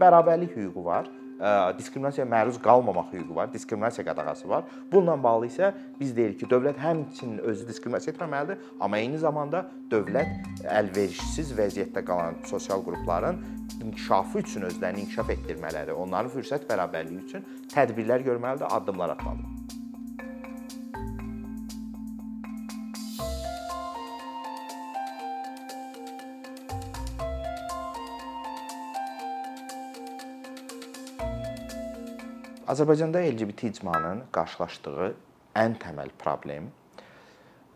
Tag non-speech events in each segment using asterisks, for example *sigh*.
bərabərlik hüququ var diskriminasiyaya məruz qalmamaq hüququ var, diskriminasiya qadağası var. Bununla bağlı isə biz deyirik ki, dövlət həmçinin özü diskriminasiya etməməlidir, amma eyni zamanda dövlət əlverişsiz vəziyyətdə qalan sosial qrupların inkişafı üçün özlərini inkişaf etdirmələri, onların fürsət bərabərliyi üçün tədbirlər görməlidir, addımlar atmalıdır. Azərbaycanda LGBT icmanın qarşılaşdığı ən təməl problem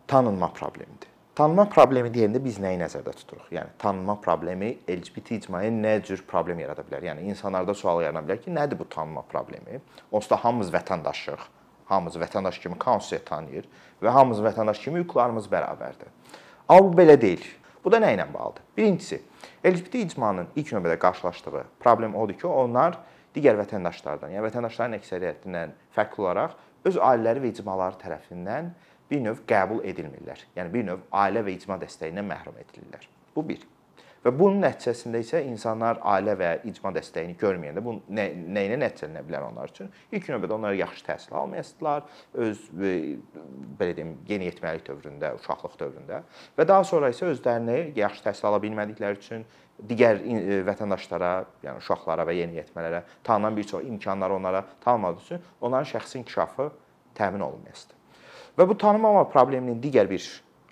tanınma problemidir. Tanınma problemi deyəndə biz nəyi nəzərdə tuturuq? Yəni tanınma problemi LGBT icmaya nə cür problem yarada bilər? Yəni insanlarda sual yarana bilər ki, nədir bu tanınma problemi? Onsuz da hamımız vətəndaşıq. Hamımız vətəndaş kimi konstitusiya tanıyır və hamımız vətəndaş kimi hüquqlarımız bərabərdir. Amma bu belə deyil. Bu da nə ilə bağlıdır? Birincisi, LGBT icmanın ilk növbədə qarşılaşdığı problem odur ki, onlar digər vətəndaşlardan, yəni vətəndaşların əksəriyyətindən fərqli olaraq öz ailələri və icmaları tərəfindən bir növ qəbul edilmirlər. Yəni bir növ ailə və icma dəstəyindən məhrum edilirlər. Bu bir. Və bunun nəticəsində isə insanlar ailə və icma dəstəyini görməyəndə bu nə, nə ilə nəticələnə bilər onlar üçün? İlk növbədə onlar yaxşı təhsil almayasılar, öz e, belə deyim, yeniyetməlik dövründə, uşaqlıq dövründə və daha sonra isə özlərini yaxşı təhsil ala bilmədikləri üçün digər e, vətəndaşlara, yəni uşaqlara və yeniyetmələrə tanınan bir çox imkanlar onlara tanınmadığı üçün onların şəxsi inkişafı təmin olunmayasıdır. Və bu tanınmama probleminin digər bir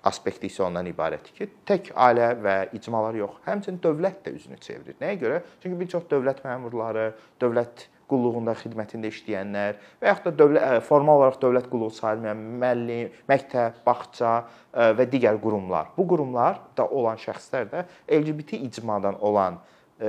aspekti isə ondan ibarətdir ki, tək ailə və icmalar yox, həmçinin dövlət də üzünü çevirir. Nəyə görə? Çünki bir çox dövlət məmurları, dövlət qulluğunda xidmətində işləyənlər və yaxud da dövlət formal olaraq dövlət qulluğu sayılmayan müəllim, məktəb, bağça və digər qurumlar. Bu qurumlarda olan şəxslər də LGBT icmadan olan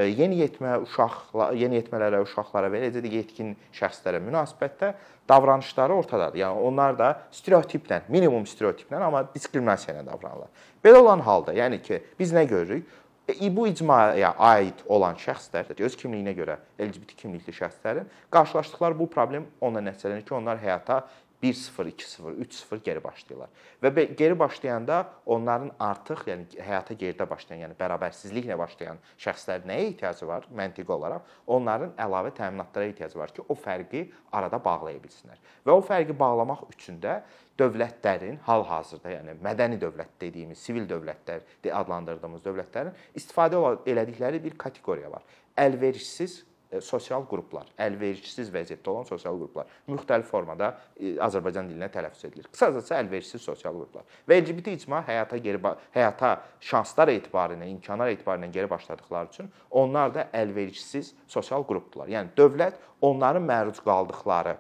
yeniyetmə uşaqlar, yeniyetmələrə, uşaqlara və eləcə də yetkin şəxslərə münasibətdə davranışları ortadadır. Yəni onlar da stereotiplə, minimum stereotiplə, amma diskriminasiya ilə davranırlar. Belə olan halda, yəni ki, biz nə görürük? E, bu icmaya aid olan şəxslər öz kimliyinə görə LGBT kimlikli şəxslərin qarşılaşdıqları bu problem onunla nəticələnir ki, onlar həyata 1-0, 2-0, 3-0 geri başlayırlar. Və geri başlayanda onların artıq, yəni həyata geridə başlayan, yəni bərabərsizliklə başlayan şəxslər nəyə ehtiyacı var məntiqi olaraq? Onların əlavə təminatlara ehtiyacı var ki, o fərqi arada bağlaya bilsinlər. Və o fərqi bağlamaq üçün də dövlətlərin hal-hazırda, yəni mədəni dövlət dediyimiz, sivil dövlətlər adlandırdığımız dövlətlərin istifadə elədikləri bir kateqoriya var. Əlverişsiz sosial qruplar, əlverişsiz vəziyyətdə olan sosial qruplar müxtəlif formada e, Azərbaycan dilinə tələffüz edilir. Qısacası əlverişsiz sosial qruplar. Və LGBT icma həyata geri həyata şanslar etibarı ilə, imkanlar etibarı ilə geri başladıkları üçün onlar da əlverişsiz sosial qrupdular. Yəni dövlət onların məruz qaldıqları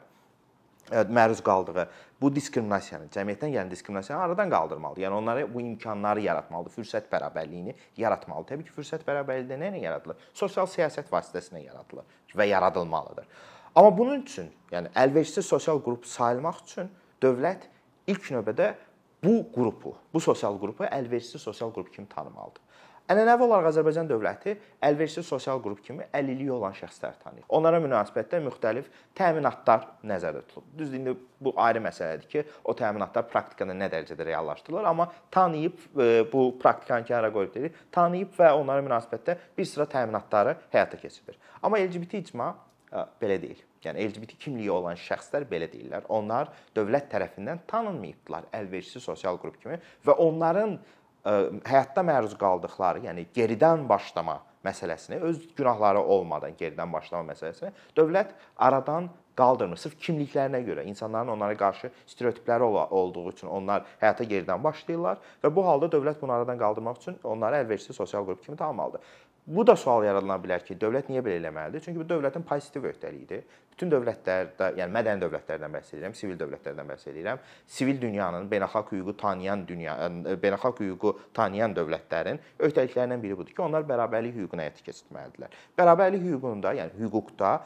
məruz qaldığı bu diskriminasiyanı, cəmiyyətdən gələn diskriminasiyanı aradan qaldırmalıdır. Yəni onlara bu imkanları yaratmalıdır, fürsət bərabərliyini yaratmalıdır. Təbii ki, fürsət bərabərliyi də nə ilə yaradılır? Sosial siyasət vasitəsilə yaradılır və yaradılmalıdır. Amma bunun üçün, yəni əlverişsiz sosial qrup sayılmaq üçün dövlət ilk növbədə bu qrupu, bu sosial qrupu əlverişsiz sosial qrup kimi tanımalıdır. Ənənəvi olaraq Azərbaycan dövləti əlverişli sosial qrup kimi əlilliyi olan şəxslər tanıyır. Onlara münasibətdə müxtəlif təminatlar nəzərdə tutulub. Düzdür, indi bu ayrı məsələdir ki, o təminatlar praktikada nə dərəcədə reallaşdırılır, amma tanıyıb e, bu praktikanı kənara qoyub deyirik, tanıyıb və onlara münasibətdə bir sıra təminatları həyata keçirilir. Amma LGBT icma e, belə deyil. Yəni LGBT kimliyi olan şəxslər belə deyirlər. Onlar dövlət tərəfindən tanınmayıbdılar əlverişli sosial qrup kimi və onların həyatda məruz qaldıqları, yəni geridən başlama məsələsini, öz günahları olmadan geridən başlama məsələsini dövlət aradan qaldırmır. Sırf kimliklərinə görə, insanların onlara qarşı stereotipləri olduğu üçün onlar həyata geridən başlayırlar və bu halda dövlət bunu aradan qaldırmaq üçün onları əlverişli sosial qrup kimi tanımalıdır. Bu da sual yaradılana bilər ki, dövlət niyə belə eləməlidir? Çünki bu dövlətin pozitiv öhdəliyidir. Bütün dövlətlərdə, yəni mədəni dövlətlərdən bəhs edirəm, sivil dövlətlərdən bəhs edirəm. Sivil dünyanın beynəlxalq hüququ tanıyan dünya, beynəlxalq hüququ tanıyan dövlətlərin öhdəliklərindən biri budur ki, onlar bərabərlik hüququnu həyata keçirməlidirlər. Bərabərlik hüququnda, yəni hüquqda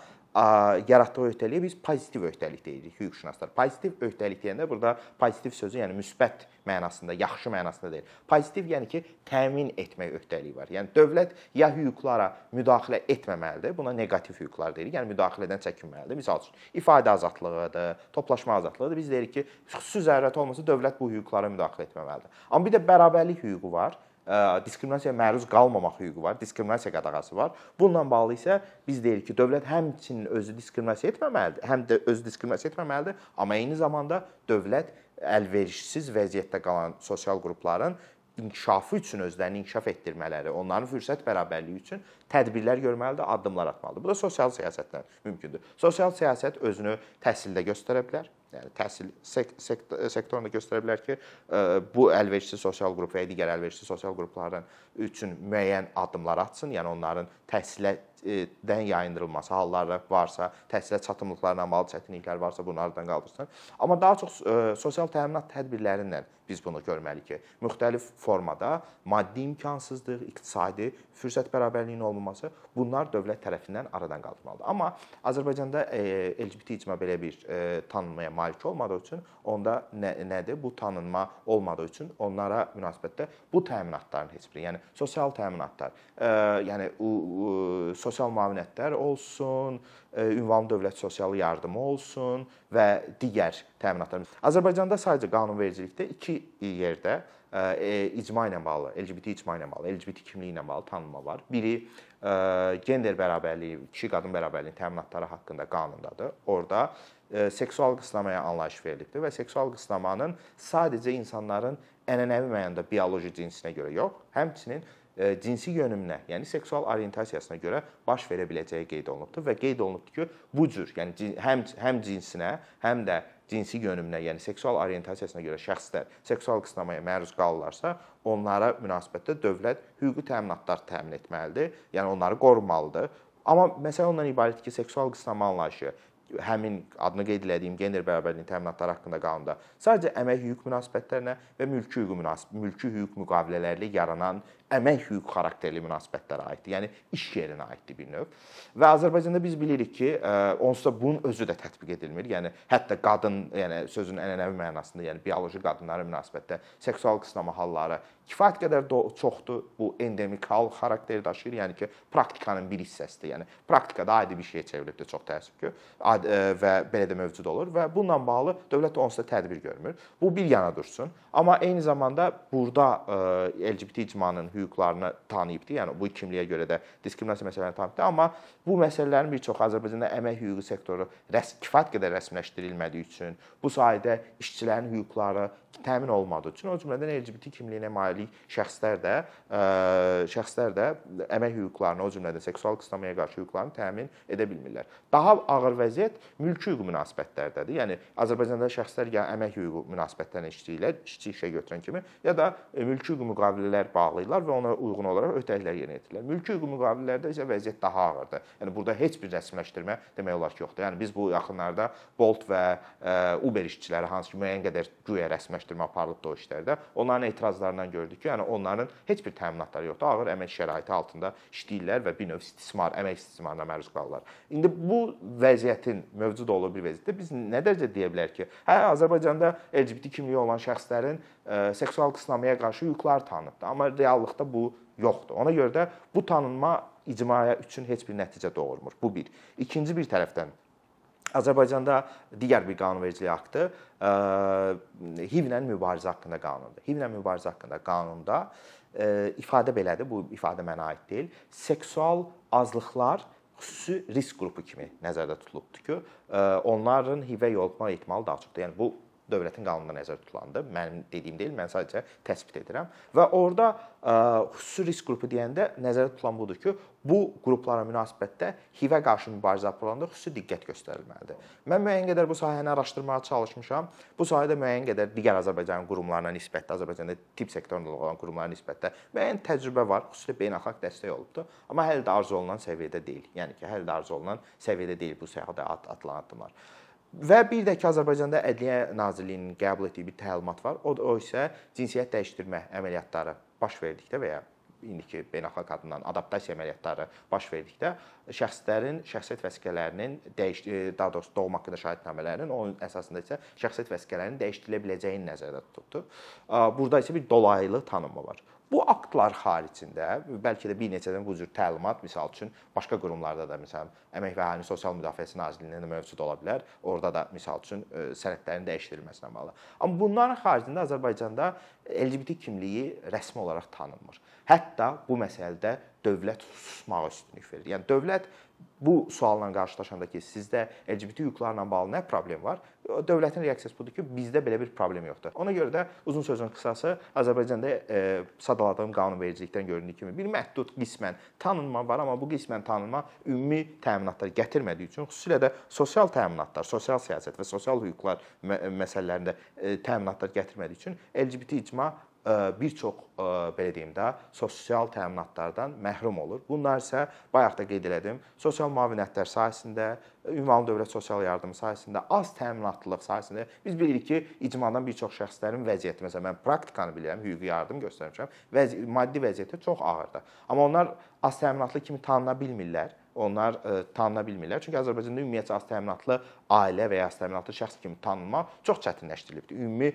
yaratdığı öhdəliyə biz pozitiv öhdəlik deyirik hüquqşünaslar. Pozitiv öhdəlik deyəndə burada pozitiv sözü yəni müsbət mənasında, yaxşı mənasında deyil. Pozitiv yəni ki, təmin etmək öhdəliyi var. Yəni dövlət ya hüquqlara müdaxilə etməməlidir, buna neqativ hüquqlar deyirik. Yəni müdaxilədən çəkinməlidir. Məsəl üçün, ifadə azadlığıdır, toplaşma azadlığıdır. Biz deyirik ki, xüsusi zərurət olmasa dövlət bu hüquqlara müdaxilə etməməlidir. Amma bir də bərabərlik hüququ var diskriminasiyaya məruz qalmamaq hüququ var, diskriminasiya qadağası var. Bununla bağlı isə biz deyirik ki, dövlət həmçinin özü diskriminasiya etməməlidir, həm də özü diskriminasiya etməməlidir, amma eyni zamanda dövlət əlverişsiz vəziyyətdə qalan sosial qrupların inkişafı üçün özlərini inkişaf etdirmələri, onların fürsət bərabərliyi üçün tədbirlər görməlidir, addımlar atmalıdır. Bu da sosial siyasətlə mümkündür. Sosial siyasət özünü təhsildə göstərə bilər. Yəni təhsil sek sektorunda göstərə bilər ki, bu əlverişsiz sosial qrup və digər əlverişsiz sosial qrupların üçün müəyyən addımlar atsın, yəni onların təhsilə dən yayındırılması halları varsa, təhsilə çatımlıqlarla bağlı çətinliklər varsa bunlardan qaldırsın. Amma daha çox sosial təminat tədbirləri ilə biz bunu görməliyik ki, müxtəlif formada maddi imkansızlıq, iqtisadi fürsət bərabərliyinin olmaması bunlar dövlət tərəfindən aradan qaldırılmalıdır. Amma Azərbaycanda LGBT icma belə bir tanınmaya malik olmadığı üçün onda nə, nədir? Bu tanınma olmadığı üçün onlara münasibətdə bu təminatların heç biri, yəni sosial təminatlar, yəni sosial müavinətlər olsun, ünvanlı dövlət sosial yardımı olsun və digər təminatlar. Azərbaycanda sadəcə qanunvericilikdə iki yerdə icma ilə bağlı, LGBT icma ilə bağlı, LGBT kimliyi ilə bağlı tanınma var. Biri gender bərabərliyi, kişi-qadın bərabərliyinin təminatları haqqında qanundadır. Orda seksual qısnamaya anlayış verilibdir və seksual qısnamanın sadəcə insanların ənənəvi mənada bioloji cinsinə görə yox, həmçinin cinsi yönümünə, yəni seksual orientasiyasına görə baş verə biləcəyi qeyd olunubdur və qeyd olunubdur ki, bu cür, yəni həm həm cinsinə, həm də cinsi yönümünə, yəni seksual orientasiyasına görə şəxslər seksual qısnamaya məruz qalırlarsa, onlara münasibətdə dövlət hüquqi təminatlar təmin etməlidir, yəni onları qorumalıdır. Amma məsələ ondan ibarətdir ki, seksual qısnama anlayışı həmin adını qeyd etdiyim gender bərabərliyinin təminatları haqqında qanunda sadəcə əmək hüquq münasibətlərinə və mülki hüquq münasib mülki hüquq müqavilələri yaranan əmək hüquq xarakterli münasibətlərə aiddir. Yəni iş yerinə aiddir bir növ. Və Azərbaycanda biz bilirik ki, onsuz da bunun özü də tətbiq edilmir. Yəni hətta qadın, yəni sözün ənənəvi mənasında, yəni bioloji qadınlara münasibətdə seksual qısnama halları kifayət qədər çoxdur. Bu endemik hal xarakteri daşıyır. Yəni ki, praktikanın bir hissəsidir. Yəni praktikada adi bir şeyə çevrilibdir çox təəssüf ki, və belə də mövcud olur və bununla bağlı dövlət onsuz da tədbir görmür. Bu bir yana dursun. Amma eyni zamanda burada LGBT icmanın hüquqlarını tanıyıbdı. Yəni bu kimliyə görə də diskriminasiya məsələlərini tanıyıbdı. Amma bu məsələlərin bir çoxu Azərbaycanda əmək hüququ sektoru rəs kifayət qədər rəsmiləşdirilmədiyi üçün, bu sahədə işçilərin hüquqları təmin olmadığı üçün, o cümlədən LGBT kimliyinə malik şəxslər də ə, şəxslər də əmək hüquqlarını, o cümlədən seksual qısnamaya qarşı hüquqlarını təmin edə bilmirlər. Daha ağır vəziyyət mülki hüquq münasibətlərdədir. Yəni Azərbaycanda şəxslər ya əmək hüququ münasibətlərinə işləyirlər, işçi işə götürən kimi, ya da mülki hüquq müqavilələr bağlayırlar və ona uyğun olaraq öhdəliklər yerinə yetirirlər. Mülki hüquq müqavilələrdə isə vəziyyət daha ağırdır. Yəni burada heç bir rəsmiləşdirmə demək olar ki, yoxdur. Yəni biz bu yaxınlarda Bolt və Uber işçiləri hansı ki müəyyən qədər güya rəsmiləşdirmə məhdudlaşdırma aparılıbdı o işlərdə. Onların etirazlarından gördük ki, yəni onların heç bir təminatları yoxdur. Ağır əmək şəraiti altında işləyirlər və bir növ istismar, əmək istismarına məruz qalırlar. İndi bu vəziyyətin mövcud olduğu bir vəziyyətdə biz nə dərəcə deyə bilərik ki, hə Azərbaycanda LGBT kimliyi olan şəxslərin ə, seksual qısnamaya qarşı hüquqları tanınıbdır. Amma reallıqda bu yoxdur. Ona görə də bu tanınma icmaya üçün heç bir nəticə doğurmur. Bu bir. İkinci bir tərəfdən Azərbaycanda digər bir qanunvericilik aktı HIV-lə mübarizə haqqında qanundur. HIV-lə mübarizə haqqında qanunda ifadə belədir, bu ifadə mənə aid deyil. Seksual azlıqlar xüsusi risk qrupu kimi nəzərdə tutulubdur ki, onların HIV-ə yoluxma ehtimalı daha çoxdur. Yəni bu dövlətin qanununda nəzərdə tutulandır. Mənim dediyim deyil, mən sadəcə təsbit edirəm. Və orada ə, xüsusi risk qrupu deyəndə nəzərdə tutulan budur ki, bu qruplara münasibətdə HIV-ə qarşı mübarizə aparılanda xüsusi diqqət göstərilməlidir. Mən müəyyən qədər bu sahəni araşdırmağa çalışmışam. Bu sahədə müəyyən qədər digər Azərbaycan qurumlarına nisbətdə, Azərbaycanda tibb sektorunda olan qurumlara nisbətdə müəyyən təcrübə var, xüsusilə beynəlxalq dəstək olubdu. Amma hələ də arzu olunan səviyyədə deyil. Yəni ki, hələ də arzu olunan səviyyədə deyil bu sahədə atılan addımlar. Və bir də ki, Azərbaycanda Ədliyyə Nazirliyinin qəbul etdiyi bir təlimat var. O, o isə cinsiyyət dəyişdirmə əməliyyatları baş verdikdə və ya indiki beynəlxalq adından adaptasiya əməliyyatları baş verdikdə şəxslərin şəxsiyyət vəsiqələrinin dəyiş daha doğrusu doğum haqqında şahidnamələrinin onun əsasında isə şəxsiyyət vəsiqələrinin dəyişdirilə biləcəyini nəzərdə tutubdur. Burada isə bir dolaylı tanınma var. Bu aktlar xaricində bəlkə də bir neçədən bu cür təlimat, misal üçün başqa qurumlarda da məsələn Əmək və Əhalinin Sosial Müdafiəsi Nazirliyində də mövcud ola bilər. Orada da misal üçün e, sənədlərin dəyişdirilməsinə bağlı. Amma bunların xaricində Azərbaycanda LGBT kimliyi rəsmi olaraq tanınmır. Hətta bu məsələdə dövlət susmağa üstünlük verir. Yəni dövlət bu sualla qarşılaşanda ki, sizdə LGBT hüquqlarla bağlı nə problem var? Dövlətin reaksiyası budur ki, bizdə belə bir problem yoxdur. Ona görə də uzun sözün qısası Azərbaycanda e, sadaladığım qanunvericilikdən göründüyü kimi bir məhdud qismən tanınma var, amma bu qismən tanınma ümumi təminatlar gətirmədiyi üçün, xüsusilə də sosial təminatlar, sosial siyasət və sosial hüquqlar məsələlərində e, təminatlar gətirmədiyi üçün LGBT icma bir çox belə deyim də, sosial təminatlardan məhrum olur. Bunlar isə bayaq da qeyd elədim, sosial müavinətlər sahəsində, ümumi dövlət sosial yardımı sahəsində, az təminatlılıq sahəsində biz bilirik ki, icmadan bir çox şəxslərin vəziyyəti, məsələn mən praktikanı bilirəm, hüquqi yardım göstərmişəm, vəzi maddi vəziyyəti çox ağırdır. Amma onlar az təminatlı kimi tanına bilmirlər onlar e, tanına bilmirlər. Çünki Azərbaycanda ümumiyyətcə az təminatlı ailə və ya az təminatlı şəxs kimi tanınmaq çox çətinləşdirilibdir. Ümumi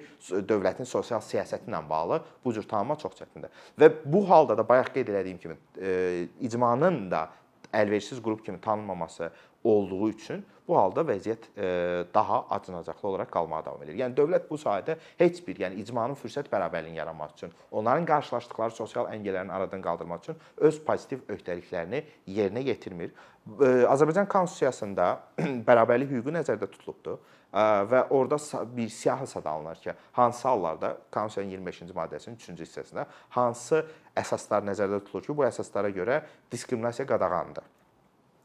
dövlətin sosial siyasəti ilə bağlı bu cür tanınma çox çətindir. Və bu halda da bayaq qeyd etdiyim kimi e, icmanın da əlverişsiz qrup kimi tanınmaması olduğu üçün bu halda vəziyyət e, daha acınacaqlı olaraq qalmağa davam edir. Yəni dövlət bu sahədə heç bir, yəni icmanın fürsət bərabərliyini yaratmaq üçün, onların qarşılaşdıkları sosial əngəllərin aradan qaldırmaq üçün öz pozitiv öhdəliklərini yerinə yetirmir. E, Azərbaycan konstitusiyasında *clears throat* bərabərlik hüququ nəzərdə tutulubdur e, və orada bir siyahı sad alınır ki, hansı hallarda konstitusiyanın 25-ci maddəsinin 3-cü hissəsində hansı əsaslar nəzərdə tutulur ki, bu əsaslara görə diskriminasiya qadağandır.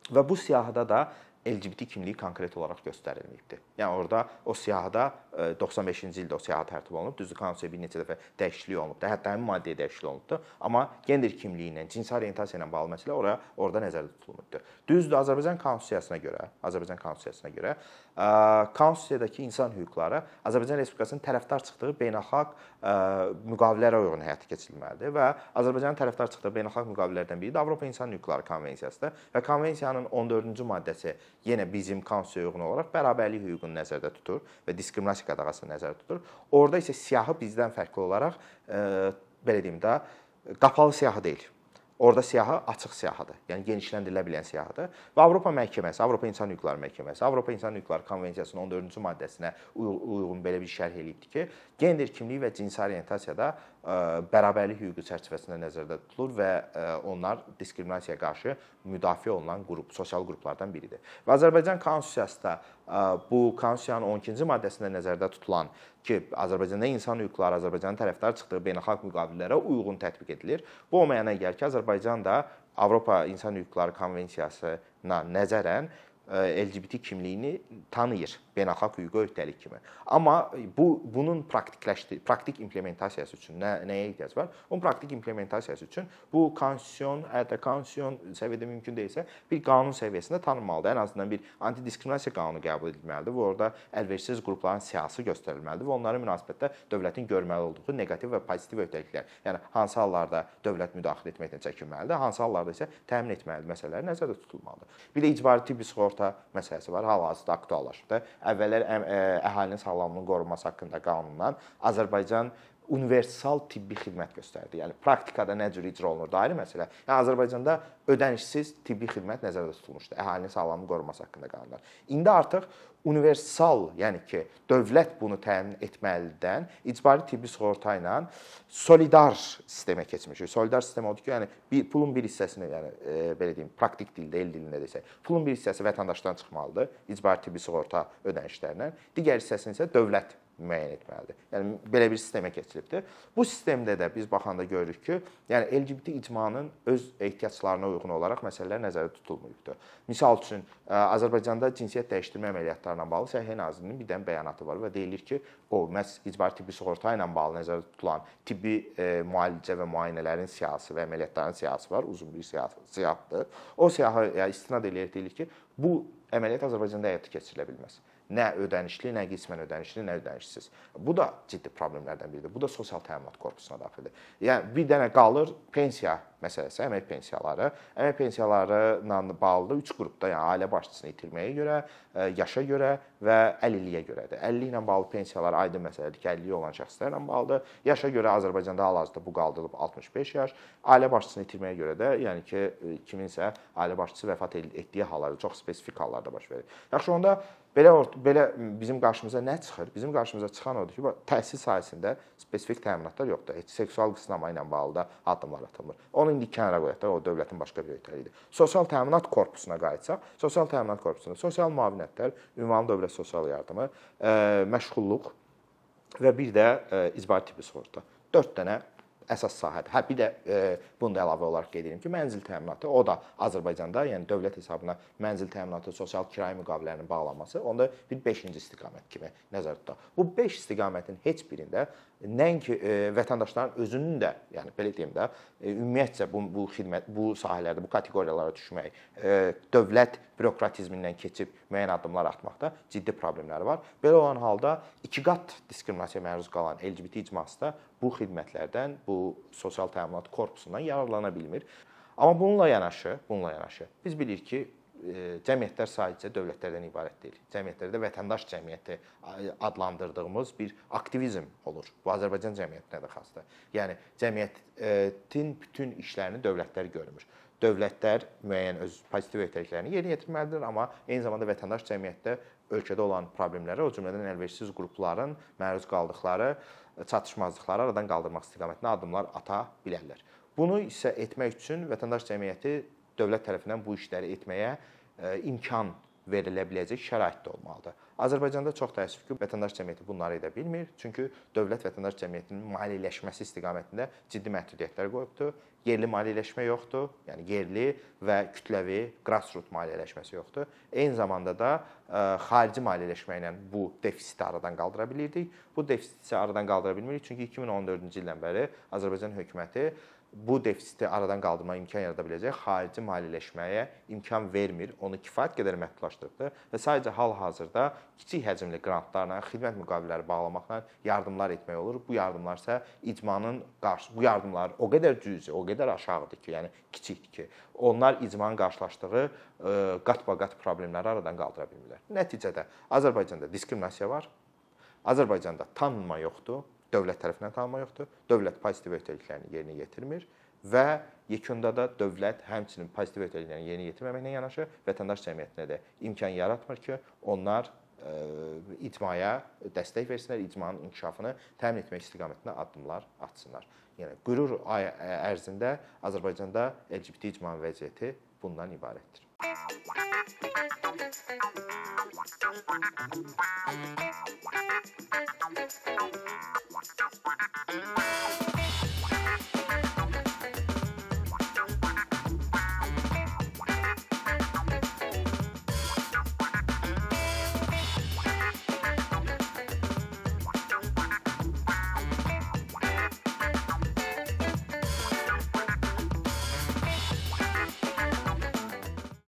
Və bu siyahıda da LGBT kimliyi konkret olaraq göstərilməyibdir. Yəni orada o siyahıda 95-ci e, ildə o siyahı tərtib olunub, düzdür, konstitusiya bir neçə dəfə dəyişiklik olunubdur. Hətta həmin maddəyə dəyişiklik olunubdur. Amma gender kimliyi ilə, cinsi orientasiya ilə bağlı məsələ oraya orada nəzərdə tutulmuşdur. Düzdür, Azərbaycan konstitusiyasına görə, Azərbaycan konstitusiyasına görə e, konstitusiyadakı insan hüquqları Azərbaycan Respublikasının tərəfdar çıxdığı beynəlxalq e, müqavilələrə uyğun həyata keçirilməlidir və Azərbaycanın tərəfdar çıxdığı beynəlxalq müqavilələrdən biri də Avropa İnsan Hüquqları Konvensiyasıdır və konvensiyanın 14-cü maddəsi yenə bizim konstitusiyaya uyğun olaraq bərabərlik hüququnu nəzərdə tutur və diskriminasiya qadağasını nəzərdə tutur. Orda isə siyahı bizdən fərqli olaraq e, belə deyim də qapalı siyahı deyil. Orda siyahı açıq siyahıdır. Yəni genişləndirilə bilən siyahıdır. Və Avropa məhkəməsi, Avropa İnsan Hüquqları Məhkəməsi, Avropa İnsan Hüquqları Konvensiyasının 14-cü maddəsinə uyğun belə bir şərh eləyibdir ki, gender kimliyi və cinsi orientasiyada bərabərlik hüququ çərçivəsində nəzərdə tutulur və onlar diskriminasiyaya qarşı müdafiə olunan qrup, sosial qruplardan biridir. Və Azərbaycan konstitusiyası da bu konstitusiyanın 12-ci maddəsində nəzərdə tutulan ki, Azərbaycanda insan hüquqları Azərbaycanın tərəfdar çıxdığı beynəlxalq müqavilələrə uyğun tətbiq edilir. Bu o mənaya gəlir ki, Azərbaycan da Avropa İnsan Hüquqları Konvensiyasına nəzərən LGBT kimliyini tanıyır beynəlxalq hüquqa öhdəlik kimi. Amma bu bunun praktikləşdir, praktik implementasiyası üçün nə nəyə ehtiyac var? Bunun praktik implementasiyası üçün bu konstitusiyon, hətta konstitusiyon səviyyədə mümkün deyilsə, bir qanun səviyyəsində tanınmalıdır. Ən azından bir antidiskriminasiya qanunu qəbul edilməlidir və orada əlverişsiz qrupların siyasi göstərilməlidir və onların münasibətdə dövlətin görməli olduğu neqativ və pozitiv öhdəliklər, yəni hansı hallarda dövlət müdaxilə etməkdən çəkinməlidir, hansı hallarda isə təmin etməlidir məsələləri nəzərdə tutulmalıdır. Bir də icbari tibbi sığorta məsələsi var. Hal-hazırda aktuallaşıb. Əvvəllər əhalinin sağlamlığının qorunması haqqında qanundan Azərbaycan universal tibbi xidmət göstərdi. Yəni praktikada nə cür icra olunur ayrı məsələ. Yəni Azərbaycanda ödənişsiz tibbi xidmət nəzərdə tutulmuşdu. Əhalinin sağlamlığını qoruması haqqında qanunlar. İndi artıq universal, yəni ki, dövlət bunu təmin etməlidən icbari tibbi sığorta ilə solidar sistemə keçmişik. Solidar sistem odur ki, yəni bir pulun bir hissəsini, yəni e, belə deyim, praktik dildə, el dilində desək, pulun bir hissəsi vətəndaşdan çıxmalıdır icbari tibbi sığorta ödənişlərindən, digər hissəsini isə dövlət müəyyən etməlidir. Yəni belə bir sistemə keçirilibdir. Bu sistemdə də biz baxanda görürük ki, yəni LGBT icmanın öz ehtiyaclarına uyğun olaraq məsələlər nəzərdə tutulmayıbdır. Misal üçün Azərbaycanda cinsiyyət dəyişdirmə əməliyyatlarına bağlı Səhiyyə Nazirliyinin bir dənə bəyanatı var və deyilir ki, o məhz icbari tibbi sığorta ilə bağlı nəzərdə tutulan tibbi e, müalicə və müayinələrin siyahısı və əməliyyatların siyahısı var, uzun bir siyahıdır. O siyahı yəni istinad eləyərək deyilir ki, bu əməliyyat Azərbaycanda həyata keçirilə bilməz. Nə ödənişli, nə qismən ödənişli, nə ödənişsiz. Bu da ciddi problemlərdən biridir. Bu da sosial təminat korpusuna daxildir. Yəni bir dənə qalır pensiya məsələsi əmək pensiyaları. Əmək pensiyaları ilə bağlı 3 qrupda, yəni ailə başçısını itirməyə görə, yaşa görə və əlilliyə görədir. Əlillik ilə bağlı pensiyalar aydın məsələdir ki, əlilliyi olan şəxslərlə bağlıdır. Yaşa görə Azərbaycanda hal-hazırda bu qaldırılıb 65 yaş. Ailə başçısını itirməyə görə də, yəni ki, kiminsə ailə başçısı vəfat etdiyi hallarda çox spesifik hallarda baş verir. Yaxşı onda Belə belə bizim qarşımıza nə çıxır? Bizim qarşımıza çıxan odur ki, təhsil sahəsində spesifik təminatlar yoxdur. Heç seksual qısnama ilə bağlı da addımlar atılmır. Onu indi kənara qoyaq da, o dövlətin başqa bir öhdəliyidir. Sosial təminat korpusuna qayıtsaq, sosial təminat korpusunda sosial müavinətlər, ümumi dövlət sosial yardımı, məşğulluq və bir də icbari tibbi sığorta. 4 dənə əsas sahədir. Hə bir də e, bunu da əlavə olaraq qeyd edim ki, mənzil təminatı o da Azərbaycanda, yəni dövlət hesabına mənzil təminatı, sosial kirayə müqavilələrinin bağlanması onda bir 5-ci istiqamət kimi nəzərdə tutulur. Bu 5 istiqamətin heç birində nəinki e, vətəndaşların özünün də, yəni belə deyim də, e, ümumiyyətcə bu bu xidmət bu sahələrdə bu kateqoriyalara düşmək, e, dövlət bürokratizmindən keçib müəyyən addımlar atmaqda ciddi problemləri var. Belə olan halda iki qat diskriminasiyaya məruz qalan LGBT icması da bu xidmətlərdən, bu sosial təminat korpusundan yararlana bilmir. Amma bununla yanaşı, bununla yanaşı biz bilirik ki, cəmiyyətlər sadəcə dövlətlərdən ibarət deyil. Cəmiyyətlərdə vətəndaş cəmiyyəti adlandırdığımız bir aktivizm olur. Bu Azərbaycan cəmiyyətinə də xasdır. Yəni cəmiyyətin bütün işlərini dövlətlər görmür. Dövlətlər müəyyən öz pozitiv öhdəliklərini yerinə yetirməlidir, amma eyni zamanda vətəndaş cəmiyyətdə ölkədə olan problemlərə, o cümlədən əlverişsiz qrupların məruz qaldıqları çatışmazlıqları aradan qaldırmaq istiqamətində addımlar ata bilərlər. Bunu isə etmək üçün vətəndaş cəmiyyəti dövlət tərəfindən bu işləri etməyə e, imkan verilə biləcək şəraitdə olmalıdır. Azərbaycanda çox təəssüf ki, vətəndaş cəmiyyəti bunları edə bilmir. Çünki dövlət vətəndaş cəmiyyətinin maliyyələşməsi istiqamətində ciddi məhdudiyyətlər qoyubdur. Yerli maliyyələşmə yoxdur, yəni yerli və kütləvi grassroot maliyyələşməsi yoxdur. Eyni zamanda da ə, e, xarici maliyyələşmə ilə bu defisiti aradan qaldıra bilirdik. Bu defisiti aradan qaldıra bilmirik çünki 2014-cü ildən bəri Azərbaycan hökuməti bu defisiti aradan qaldırmağa imkan yarada biləcək xarici maliyyələşməyə imkan vermir, onu kifayət qədər məhdudlaşdırıbdır və sadəcə hal-hazırda kiçik həcmli qrantlarla, xidmət müqavilələri bağlamaqla yardımlar etmək olur. Bu yardımlar isə icmanın qarşı bu yardımlar o qədər cüzi, o qədər aşağıdır ki, yəni kiçikdir ki, onlar icmanın qarşılaşdığı qat-baqat problemləri aradan qaldıra bilmirlər. Nəticədə Azərbaycanda diskriminasiya var. Azərbaycanda tanınma yoxdur dövlət tərəfindən tanınma yoxdur. Dövlət pozitiv öhdəliklərini yerinə yetirmir və yekunda da dövlət həmçinin pozitiv öhdəliklərini yerinə yetirməməklə yanaşı vətəndaş cəmiyyətinə də imkan yaratmır ki, onlar ə, e, icmaya dəstək versinlər, icmanın inkişafını təmin etmək istiqamətində addımlar atsınlar. Yəni qürur ay ərzində Azərbaycanda LGBT icmanın vəziyyəti bundan ibarətdir. Thank you.